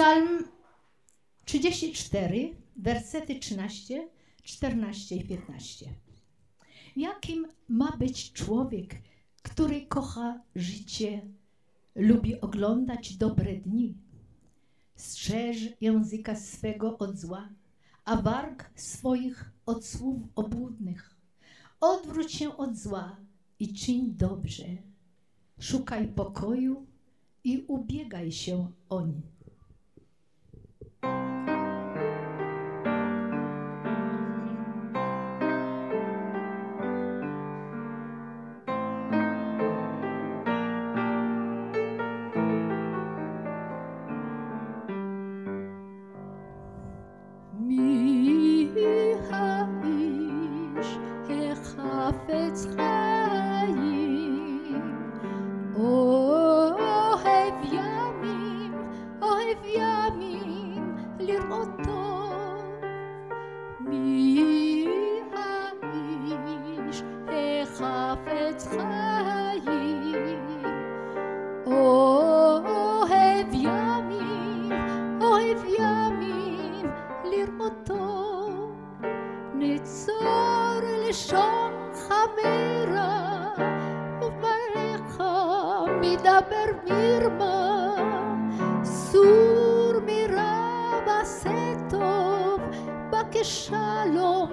Psalm 34, wersety 13, 14 i 15. Jakim ma być człowiek, który kocha życie, lubi oglądać dobre dni? Strzeż języka swego od zła, a warg swoich od słów obłudnych. Odwróć się od zła i czyń dobrze. Szukaj pokoju i ubiegaj się o nie. החפץ חיים, אוהב ימים, אוהב ימים לראותו. מי האיש החפץ חיים, אוהב ימים, אוהב ימים לראותו. נצור לשון חמרה, וברך מדבר מרמה. סור מרע ועשה טוב, בכשלום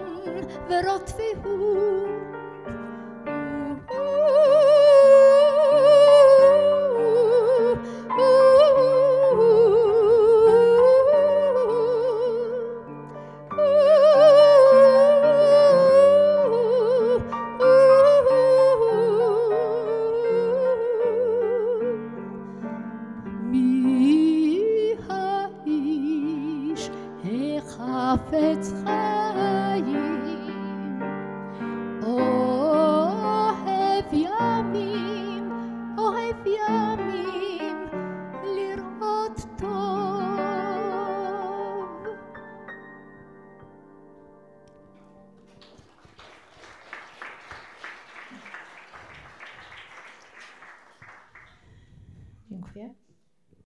ורודפהו. החפץ חיים, אוהב ימים, אוהב ימים לראות טוב. Dziękuję.